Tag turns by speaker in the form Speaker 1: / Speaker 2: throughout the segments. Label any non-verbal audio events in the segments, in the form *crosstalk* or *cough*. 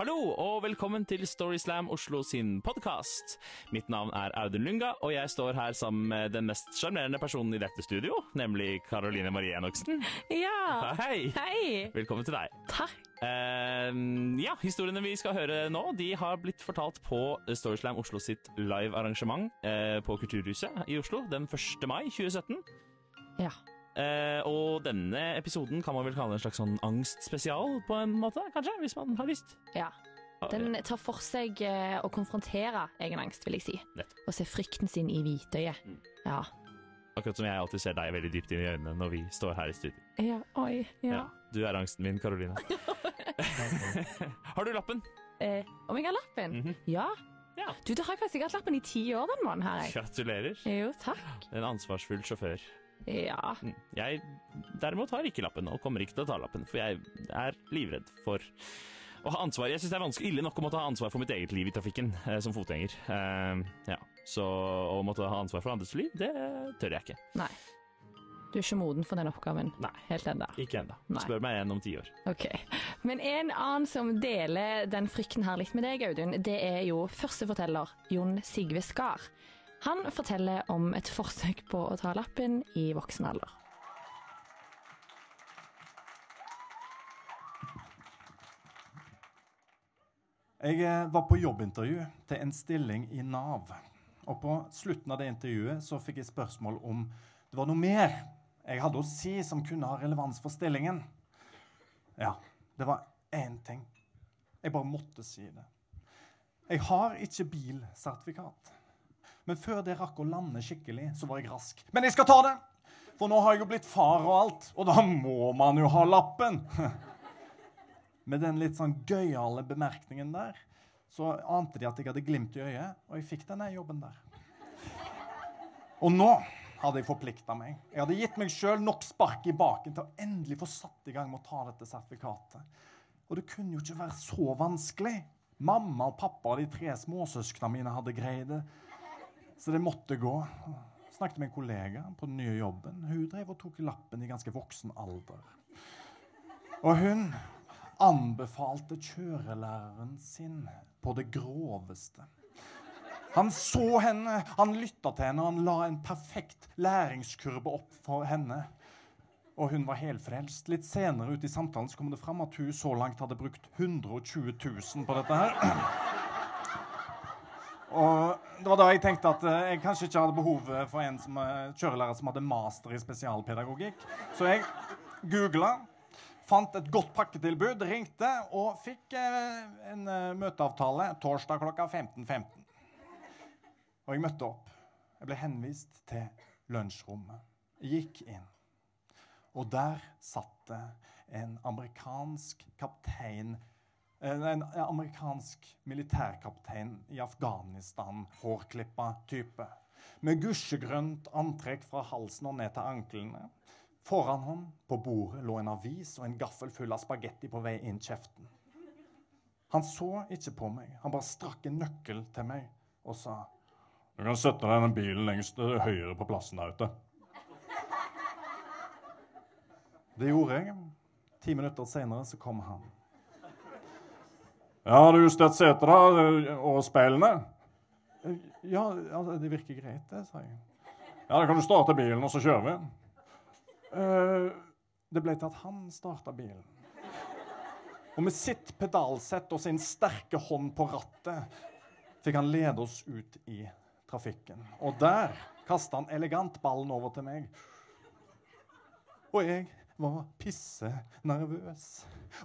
Speaker 1: Hallo og velkommen til Storyslam Oslo sin podkast. Mitt navn er Audun Lunga, og jeg står her sammen med den mest sjarmerende personen i dette studio, nemlig Karoline Marie Enoksen.
Speaker 2: Ja.
Speaker 1: Hei!
Speaker 2: Hei.
Speaker 1: Velkommen til deg.
Speaker 2: Takk.
Speaker 1: Uh, ja, historiene vi skal høre nå, de har blitt fortalt på Storyslam Oslo sitt live-arrangement uh, på Kulturhuset i Oslo den 1. mai 2017.
Speaker 2: Ja.
Speaker 1: Eh, og denne episoden kan man vel kalle en slags sånn angstspesial, på en måte, kanskje, hvis man har lyst.
Speaker 2: ja. Den tar for seg eh, å konfrontere egen angst, vil jeg si.
Speaker 1: Nett.
Speaker 2: Og se frykten sin i hvitøyet.
Speaker 1: Mm.
Speaker 2: Ja.
Speaker 1: Akkurat som jeg alltid ser deg veldig dypt inn i øynene når vi står her i studio.
Speaker 2: Ja, oi. Ja.
Speaker 1: Du er angsten min, Karoline. *laughs* *laughs* har du lappen?
Speaker 2: Eh, om jeg har lappen?
Speaker 1: Mhm.
Speaker 2: Ja.
Speaker 1: Ja.
Speaker 2: Du, det har jeg faktisk hatt lappen i ti år den måneden her, jeg.
Speaker 1: Gratulerer.
Speaker 2: Jo, takk.
Speaker 1: En ansvarsfull sjåfør.
Speaker 2: Ja.
Speaker 1: Mm. Jeg derimot har ikke lappen, og kommer ikke til å ta lappen, for jeg er livredd for å ha ansvar. Jeg syns det er vanskelig ille nok å måtte ha ansvar for mitt eget liv i trafikken eh, som fotgjenger. Eh, ja. Så å måtte ha ansvar for andres liv, det tør jeg ikke.
Speaker 2: Nei. Du er ikke moden for den oppgaven
Speaker 1: Nei.
Speaker 2: helt ennå.
Speaker 1: Ikke ennå. Spør meg igjen om ti år.
Speaker 2: Ok. Men en annen som deler den frykten her litt med deg, Audun, det er jo førsteforteller Jon Sigve Skar. Han forteller om et forsøk på å ta lappen i voksen alder.
Speaker 3: Jeg eh, var på jobbintervju til en stilling i Nav. Og på slutten av det intervjuet så fikk jeg spørsmål om det var noe mer jeg hadde å si som kunne ha relevans for stillingen. Ja, det var én ting. Jeg bare måtte si det. Jeg har ikke bilsertifikat. Men før det rakk å lande skikkelig, så var jeg rask. Men jeg skal ta det! For nå har jeg jo blitt far og alt, og da må man jo ha lappen. *laughs* Med den litt sånn gøyale bemerkningen der, så ante de at jeg hadde glimt i øyet, og jeg fikk denne jobben der. Og nå hadde jeg forplikta meg. Jeg hadde gitt meg sjøl nok spark i baken til å endelig få satt i gang med å ta dette sertifikatet. Og det kunne jo ikke være så vanskelig. Mamma og pappa og de tre småsøsknene mine hadde greid det. Så det måtte gå. Snakket med en kollega på den nye jobben. Hun drev og tok lappen i ganske voksen alder. Og hun anbefalte kjørelæreren sin på det groveste. Han så henne, han lytta til henne, han la en perfekt læringskurve opp for henne. Og hun var helfrelst. Litt senere ut i samtalen så kom det fram at hun så langt hadde brukt 120 000 på dette her. Og det var da jeg tenkte at eh, jeg kanskje ikke hadde behov for en som, eh, kjørelærer som hadde master i spesialpedagogikk. Så jeg googla, fant et godt pakketilbud, ringte og fikk eh, en eh, møteavtale torsdag klokka 15.15. Og jeg møtte opp. Jeg ble henvist til lunsjrommet. Gikk inn. Og der satt det en amerikansk kaptein en, en amerikansk militærkaptein i Afghanistan, hårklippa type. Med gusjegrønt antrekk fra halsen og ned til anklene. Foran ham på bordet lå en avis og en gaffel full av spagetti på vei inn kjeften. Han så ikke på meg. Han bare strakk en nøkkel til meg og sa Du kan sette deg i den bilen lengst til høyre på plassen der ute. Det gjorde jeg. Ti minutter senere så kom han. Ja, har du justert setra og speilene? Ja, altså, det virker greit, det, sa jeg. Ja, da kan du starte bilen, og så kjører vi. Uh, det ble til at han starta bilen. Og med sitt pedalsett og sin sterke hånd på rattet fikk han lede oss ut i trafikken. Og der kasta han elegant ballen over til meg. Og jeg var pisse nervøs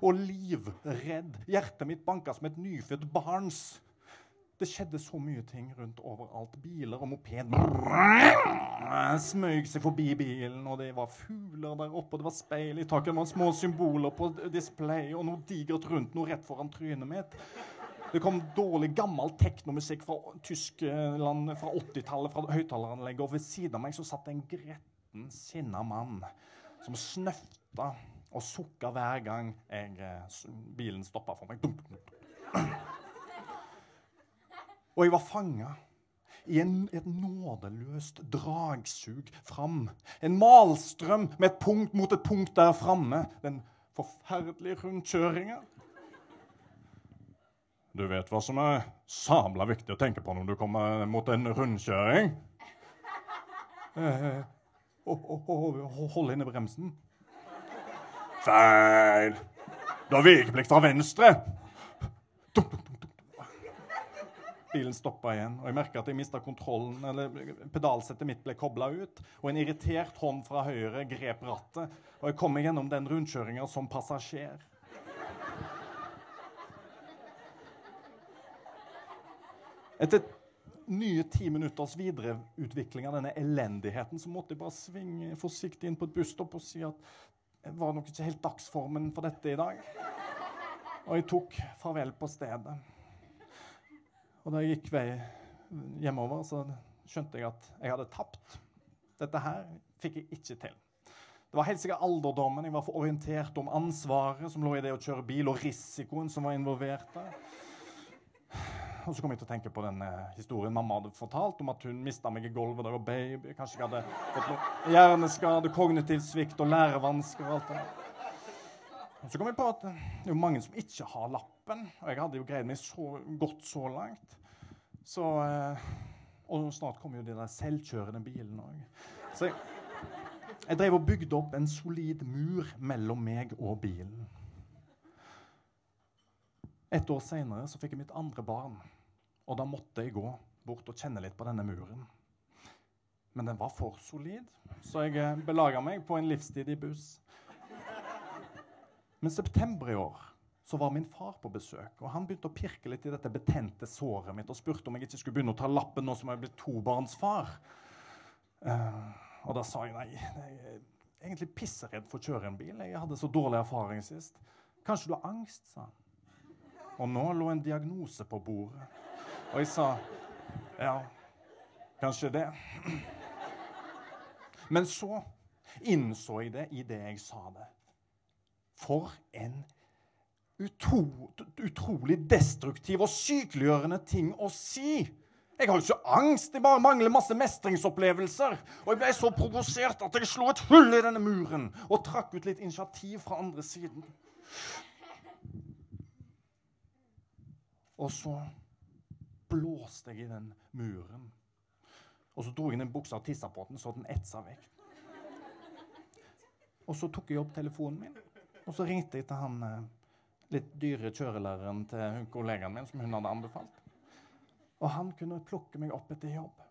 Speaker 3: og livredd. Hjertet mitt banka som et nyfødt barns. Det skjedde så mye ting rundt overalt. Biler og moped smøg seg forbi bilen, og det var fugler der oppe, og det var speil i taket, det var små symboler på display, og noe digert rundt, noe rett foran trynet mitt. Det kom dårlig, gammel teknomusikk fra Tyskland fra 80-tallet, fra høyttaleranlegget, og ved siden av meg så satt en gretten, sinna mann som snøfta og sukka hver gang jeg, eh, bilen stoppa for meg. Og jeg var fanga i en, et nådeløst dragsug fram. En malstrøm med et punkt mot et punkt der framme. Den forferdelige rundkjøringa. Du vet hva som er sabla viktig å tenke på når du kommer mot en rundkjøring? Eh, ho- ho- ho- hold inne bremsen. Feil! Du har vikeplikt fra venstre. Bilen stoppa igjen, og jeg merka at jeg mista kontrollen. eller Pedalsettet mitt ble kobla ut, og en irritert hånd fra høyre grep rattet. Og jeg kom meg gjennom den rundkjøringa som passasjer. Etter nye ti minutters videreutvikling av denne elendigheten, så måtte jeg bare svinge forsiktig inn på et busstopp og si at det var nok ikke helt dagsformen for dette i dag. Og jeg tok farvel på stedet. Og da jeg gikk vei hjemover, så skjønte jeg at jeg hadde tapt. Dette her fikk jeg ikke til. Det var helt sikkert alderdommen. Jeg var for orientert om ansvaret som lå i det å kjøre bil, og risikoen som var involvert der. Og så kom jeg til å tenke på den eh, historien mamma hadde fortalt om at hun mista meg i gulvet jeg var baby. Kanskje jeg hadde fått noe hjerneskade, kognitiv svikt og lærevansker og alt det der. Og så kom jeg på at eh, det er jo mange som ikke har lappen, og jeg hadde jo greid meg så godt så langt. Så eh, Og snart kommer jo de der selvkjørende bilene òg. Så jeg, jeg drev og bygde opp en solid mur mellom meg og bilen. Et år seinere fikk jeg mitt andre barn, og da måtte jeg gå bort og kjenne litt på denne muren. Men den var for solid, så jeg eh, belaga meg på en livstidig buss. Men september i år så var min far på besøk, og han begynte å pirke litt i dette betente såret mitt og spurte om jeg ikke skulle begynne å ta lappen nå som jeg er blitt tobarnsfar. Uh, og da sa jeg nei. Jeg er egentlig pisseredd for å kjøre en bil. Jeg hadde så dårlig erfaring sist. Kanskje du har angst, sa han. Og nå lå en diagnose på bordet. Og jeg sa ja, kanskje det. Men så innså jeg det i det jeg sa det. For en utro, utrolig destruktiv og sykeliggjørende ting å si. Jeg har jo ikke angst, jeg bare mangler masse mestringsopplevelser. Og jeg ble så provosert at jeg slo et hull i denne muren og trakk ut litt initiativ fra andre siden. Og så blåste jeg i den muren. Og så dro jeg den buksa og tissa på den, så den etsa vekk. Og så tok jeg opp telefonen min, og så ringte jeg til han eh, litt dyre kjørelæreren til kollegaen min, som hun hadde anbefalt. Og han kunne plukke meg opp etter jobb.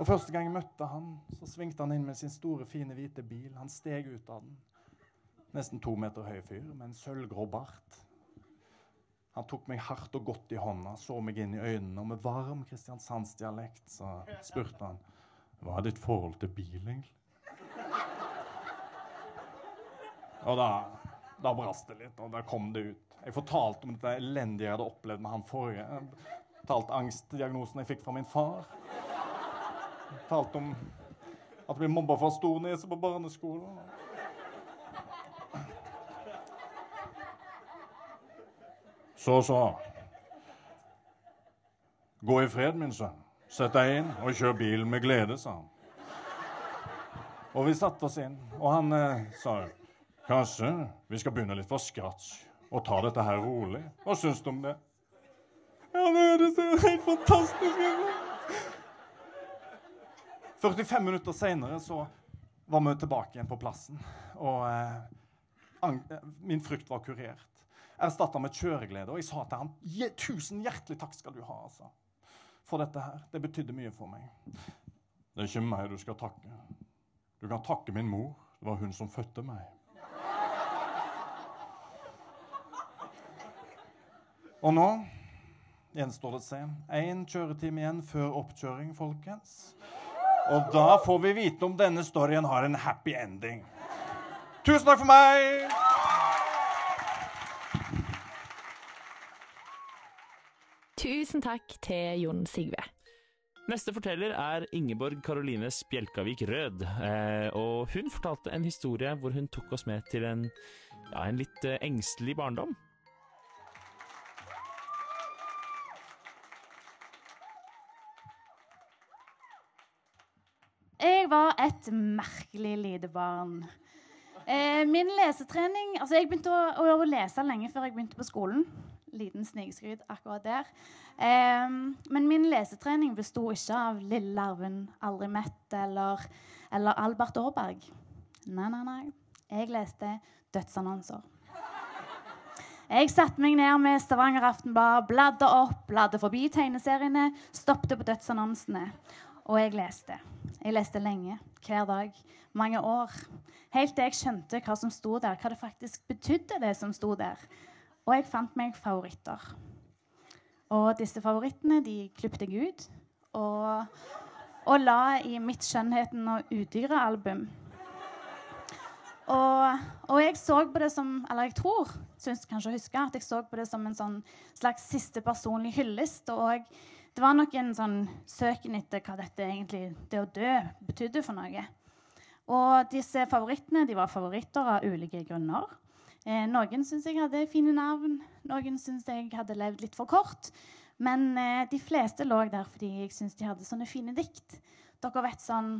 Speaker 3: Og Første gang jeg møtte han, så svingte han inn med sin store, fine, hvite bil. Han steg ut av den. Nesten to meter høy fyr med en sølvgrå bart. Han tok meg hardt og godt i hånda, så meg inn i øynene, og med varm kristiansandsdialekt så spurte han hva er ditt forhold til bil, egentlig? Og da, da brast det litt, og da kom det ut. Jeg fortalte om dette elendige jeg hadde opplevd med han forrige. Jeg fortalte angstdiagnosen jeg fikk fra min far. Jeg fortalte om at jeg ble mobba for stor nese på barneskolen. Så, så. Gå i fred, min sønn. Sett deg inn og kjør bil med glede, sa han. Og vi satte oss inn, og han eh, sa kanskje vi skal begynne litt fra scratch og ta dette her rolig. Hva syns du om det? Ja, det høres helt fantastisk ut. 45 minutter seinere så var vi tilbake igjen på plassen. Og eh, eh, min frykt var kurert. Erstatta med kjøreglede. Og jeg sa til ham tusen hjertelig takk skal du ha altså, for dette her. Det betydde mye for meg. Det er ikke meg du skal takke. Du kan takke min mor. Det var hun som fødte meg. Og nå gjenstår det å se. Én kjøretime igjen før oppkjøring, folkens. Og da får vi vite om denne storyen har en happy ending. Tusen takk for meg!
Speaker 2: Tusen takk til Jon Sigve.
Speaker 1: Neste forteller er Ingeborg Karoline Spjelkavik Rød. Eh, og hun fortalte en historie hvor hun tok oss med til en, ja, en litt eh, engstelig barndom.
Speaker 4: Jeg var et merkelig lite barn. Eh, min lesetrening Altså, jeg begynte å, å, lese lenge før jeg begynte på skolen. Liten snikskryt akkurat der. Um, men min lesetrening besto ikke av Lille Larven, Aldri mett eller, eller Albert Aaberg. Nei, nei, nei. Jeg leste dødsannonser. Jeg satte meg ned med Stavanger Aftenblad, bladde opp, bladde forbi tegneseriene, stoppet på dødsannonsene. Og jeg leste. Jeg leste lenge, hver dag, mange år. Helt til jeg skjønte hva som sto der, hva det faktisk betydde, det som sto der. Og jeg fant meg favoritter. Og disse favorittene de klippet jeg ut og, og la i mitt Skjønnheten og udyret-album. Og, og, jeg så på det som Eller jeg tror, syns kanskje å huske, at jeg så på det som en sånn slags siste personlig hyllest. Og det var nok en sånn søken etter hva dette egentlig, det å dø, betydde for noe. Og disse favorittene de var favoritter av ulike grunner. Eh, noen syns jeg hadde fine navn, noen syns jeg hadde levd litt for kort. Men eh, de fleste lå der fordi jeg syns de hadde sånne fine dikt. Dere vet sånn,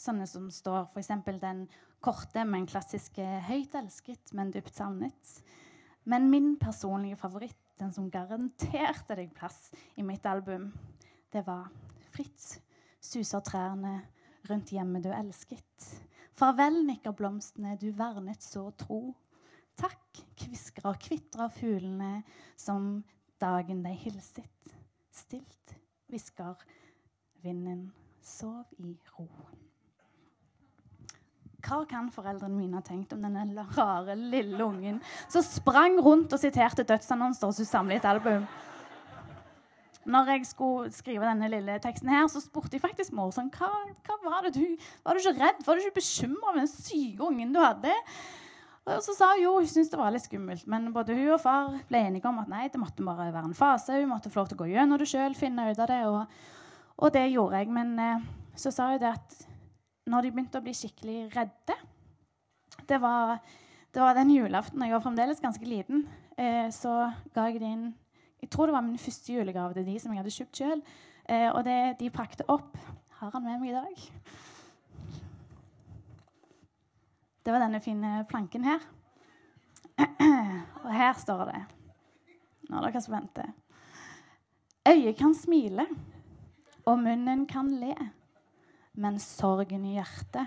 Speaker 4: sånne som står f.eks. den korte, men klassiske 'Høyt elsket, men dypt savnet'. Men min personlige favoritt, den som garanterte deg plass i mitt album, det var 'Fritz suser trærne rundt hjemmet du elsket'. Farvel, nikker blomstene, du vernet så tro. Takk, kviskra og kvitra fuglene som dagen de hilset. Stilt hvisker vinden, sov i ro. Hva kan foreldrene mine ha tenkt om denne rare, lille ungen som sprang rundt og siterte dødsannonser og skulle samle et album? når jeg skulle skrive denne lille teksten, her, så spurte jeg faktisk mor sånn, hva, hva var det du Var du ikke redd? Var du ikke bekymra over den syke ungen du hadde? Og så sa hun jo hun syntes det var litt skummelt, men både hun og far ble enige om at nei, det måtte bare være en fase. Hun måtte få lov til å gå gjennom det sjøl, finne ut av det. Og, og det gjorde jeg. Men eh, så sa hun det at når de begynte å bli skikkelig redde Det var, det var den julaften, jeg var fremdeles ganske liten, eh, så ga jeg dem jeg tror det var min første julegave til de som jeg hadde kjøpt sjøl. Eh, og det de pakket opp, har han med meg i dag. Det var denne fine planken her. *clears throat* Og her står det Nå er dere spente. Øyet kan smile, og munnen kan le. Men sorgen i hjertet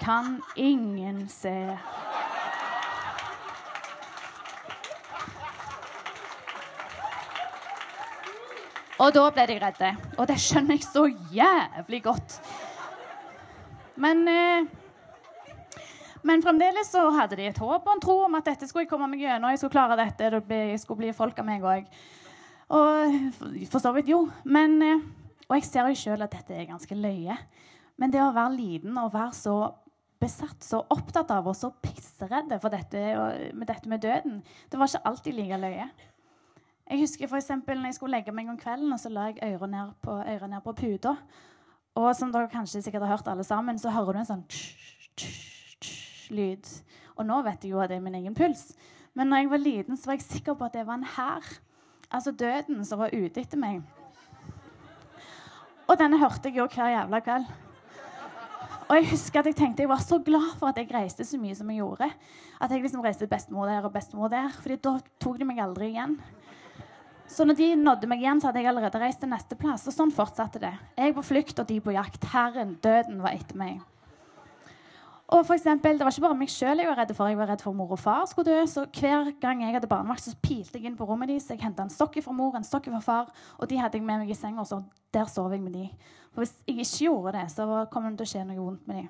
Speaker 4: kan ingen se. Og da ble de redde. Og det skjønner jeg så jævlig godt. Men, eh, men fremdeles så hadde de et håp og en tro om at dette skulle jeg komme meg gjennom. Jeg skulle klare dette. Det skulle bli folk av meg òg. Og for så vidt, jo. Men, eh, og jeg ser jo sjøl at dette er ganske løye. Men det å være liten og være så besatt, så opptatt av og så pisseredde for dette, med dette med døden, det var ikke alltid like løye. Jeg husker for når jeg skulle legge meg om kvelden, og så la jeg øret ned på, øret på puta. Og som dere kanskje sikkert har hørt alle sammen, så hører du en sånn lyd. Og nå vet jeg jo at det er min egen puls. Men når jeg var liten, så var jeg sikker på at det var en hær. Altså døden som var ute etter meg. Og denne hørte jeg jo hver jævla kveld. Og jeg husker at jeg tenkte jeg var så glad for at jeg reiste så mye som jeg gjorde. At jeg liksom reiste bestemor der og bestemor der. fordi da tok de meg aldri igjen. Så når de nådde meg igjen, så hadde jeg allerede reist til neste plass. Og sånn fortsatte det. Jeg på flukt, og de på jakt. Herren, døden, var etter meg. Og for eksempel, Det var ikke bare meg sjøl jeg var redd for. Jeg var redd for mor og far skulle dø. Så hver gang jeg hadde barnevakt, så pilte jeg inn på rommet deres. Jeg henta en stokk fra mor, en stokk fra far, og de hadde jeg med meg i senga. Så der sov jeg med de. For hvis jeg ikke gjorde det, så kom det til å skje noe vondt med de.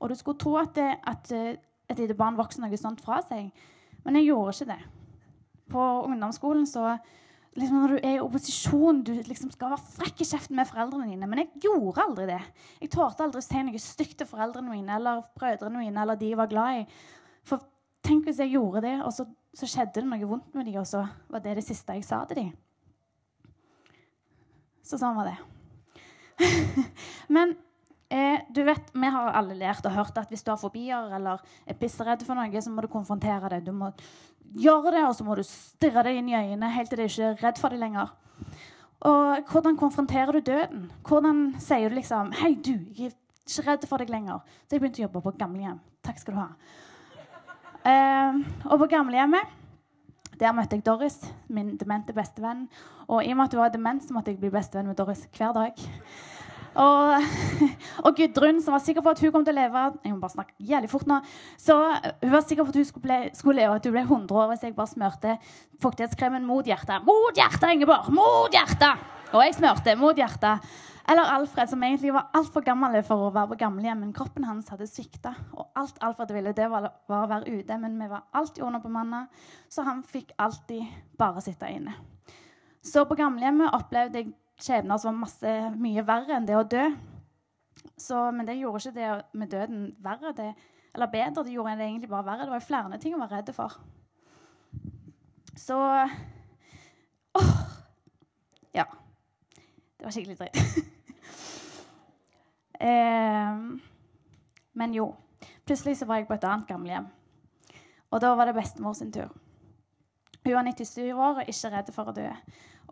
Speaker 4: Og du skulle tro at, det, at et lite barn vokser noe sånt fra seg, men jeg gjorde ikke det på ungdomsskolen så liksom Når du er i opposisjon, du liksom skal være frekk i kjeften med foreldrene dine. Men jeg gjorde aldri det. Jeg torde aldri å si noe stygt til foreldrene mine eller brødrene mine eller de jeg var glad i. For tenk hvis jeg gjorde det, og så, så skjedde det noe vondt med dem, og så var det det siste jeg sa til dem. Så sånn var det. *laughs* Men Eh, du vet, Vi har alle lært og hørt at hvis du har fobier eller er pisseredd for noe, så må du konfrontere det. Du må gjøre det, og så må du stirre det inn i øynene helt til du ikke er redd for det lenger. Og hvordan konfronterer du døden? Hvordan sier du liksom Hei, du, jeg er Ikke redd for deg lenger. Så jeg begynte å jobbe på gamlehjem. Takk skal du ha. Uh, og på gamlehjemmet der møtte jeg Doris, min demente bestevenn. Og i og med at hun var dement, så måtte jeg bli bestevenn med Doris hver dag. Og, *laughs* og Gudrun, som var sikker på at hun kom til å leve Jeg må bare snakke jævlig fort nå. Så Hun var sikker på at hun skulle, ble, skulle leve at hun ble 100 år hvis jeg bare smørte fuktighetskremen mot hjertet. Mot hjertet, Ingeborg! Mot hjertet! Og jeg smørte mot hjertet. Eller Alfred, som egentlig var altfor gammel for å være på gamlehjem. Men kroppen hans hadde svikta, og alt Alfred ville, det var, var å være ute. Men vi var alltid underbemanna, så han fikk alltid bare sitte inne. Så på gamlehjemmet opplevde jeg skjebner som var mye verre enn det å dø. Så, men det gjorde ikke det med døden verre, det, eller bedre. Det gjorde det egentlig bare verre. Det var flere ting å være redd for. Så Åh! Ja. Det var skikkelig dritt. *laughs* eh, men jo. Plutselig så var jeg på et annet gamlehjem. Og da var det bestemor sin tur. Hun var 97 år og ikke redd for å dø.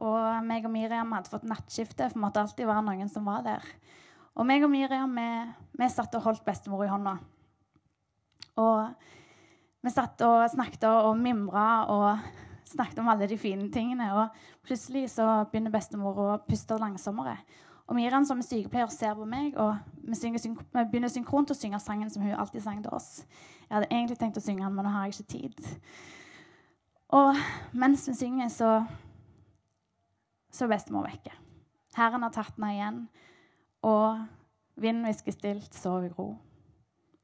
Speaker 4: Og meg og Miriam hadde fått nattskifte, for det måtte alltid være noen som var der. Og meg og Miriam vi, vi satt og holdt bestemor i hånda. Og vi satt og snakket og mimra og snakket om alle de fine tingene. Og plutselig så begynner bestemor å puste langsommere. Og Miriam som er sykepleier ser på meg, og vi, synger, vi begynner synkront å synge sangen som hun alltid sang til oss. Jeg hadde egentlig tenkt å synge den, men nå har jeg ikke tid. Og mens vi synger, så, så er bestemor vekke. Herren har tatt henne igjen, og vinden hvisker stilt, sov i ro.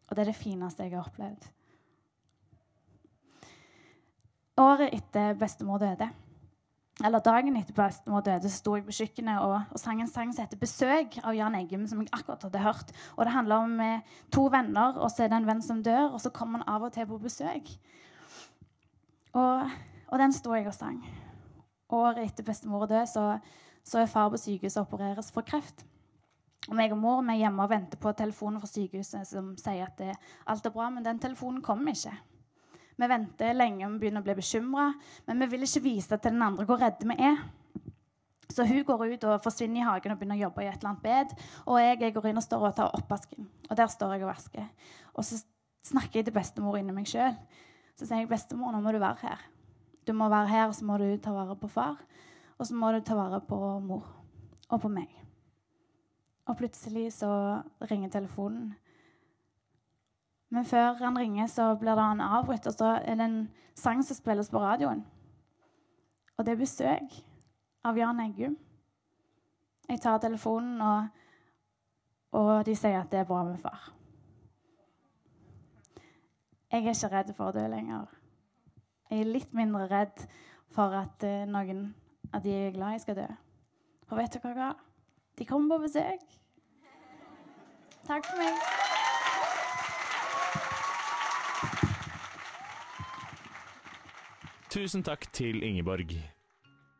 Speaker 4: Og det er det fineste jeg har opplevd. Året etter bestemor døde, eller dagen etter bestemor døde, så sto jeg på kjøkkenet og, og sang en sang som heter 'Besøk' av Jan Eggum, som jeg akkurat hadde hørt. Og Det handler om eh, to venner, og så er det en venn som dør, og så kommer han av og til på besøk. Og, og den sto jeg og sang. Året etter bestemor døde, så, så er far på sykehuset og opereres for kreft. Og meg og mor vi er hjemme og venter på telefonen fra sykehuset som sier at det, alt er bra, men den telefonen kommer ikke. Vi venter lenge vi begynner å bli bekymra, men vi vil ikke vise til den andre hvor redde vi er. Så hun går ut og forsvinner i hagen og begynner å jobbe i et eller annet bed. Og jeg, jeg går inn og står og tar oppvasken. Og der står jeg og vasker. Og så snakker jeg til bestemor inni meg sjøl. Så sier jeg, 'Bestemor, nå må du være her. Du må være her, så må du ta vare på far. Og så må du ta vare på mor. Og på meg.' Og plutselig så ringer telefonen. Men før han ringer, så blir det han avbrutt, og så er det en sang som spilles på radioen. Og det er besøk av Jan Eggum. Jeg tar telefonen, og, og de sier at det er bra med far. Jeg er ikke redd for å dø lenger. Jeg er litt mindre redd for at uh, noen av de jeg er glad i, skal dø. Og vet dere hva? De kommer på besøk. Takk for meg.
Speaker 1: Tusen takk til Ingeborg.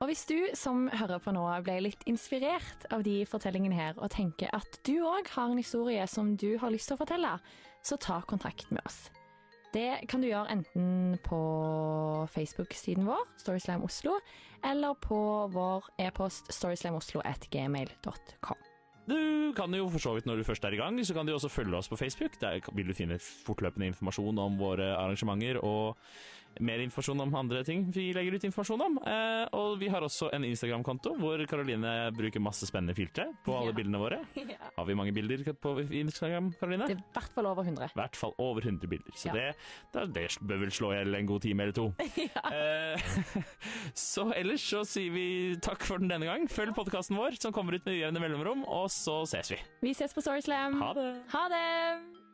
Speaker 2: Og hvis du som hører på nå ble litt inspirert av de fortellingene her, og tenker at du òg har en historie som du har lyst til å fortelle, så ta kontakt med oss. Det kan du gjøre enten på Facebook-siden vår, Storyslam Oslo, eller på vår e-post storyslamoslo.gmail.com.
Speaker 1: Du kan jo for så vidt, når du først er i gang, så kan du også følge oss på Facebook. Der vil du finne fortløpende informasjon om våre arrangementer og mer informasjon om andre ting vi legger ut informasjon om. Eh, og vi har også en Instagram-konto hvor Karoline bruker masse spennende filtre på alle
Speaker 2: Ja.
Speaker 1: bildene våre. *laughs*
Speaker 2: Ja.
Speaker 1: Har vi mange bilder på Instagram, Karoline?
Speaker 2: Det er i hvert fall over 100.
Speaker 1: I hvert fall over 100 bilder. Så
Speaker 2: Ja.
Speaker 1: det, det, det bør vel slå i hjel en god time eller to. *laughs* Eh, *laughs* så ellers så sier vi takk for den denne gang. Følg podkasten vår som kommer ut med ujevne mellomrom, og så ses vi.
Speaker 2: Vi ses på Storyslam.
Speaker 1: Ha det!
Speaker 2: Ha det!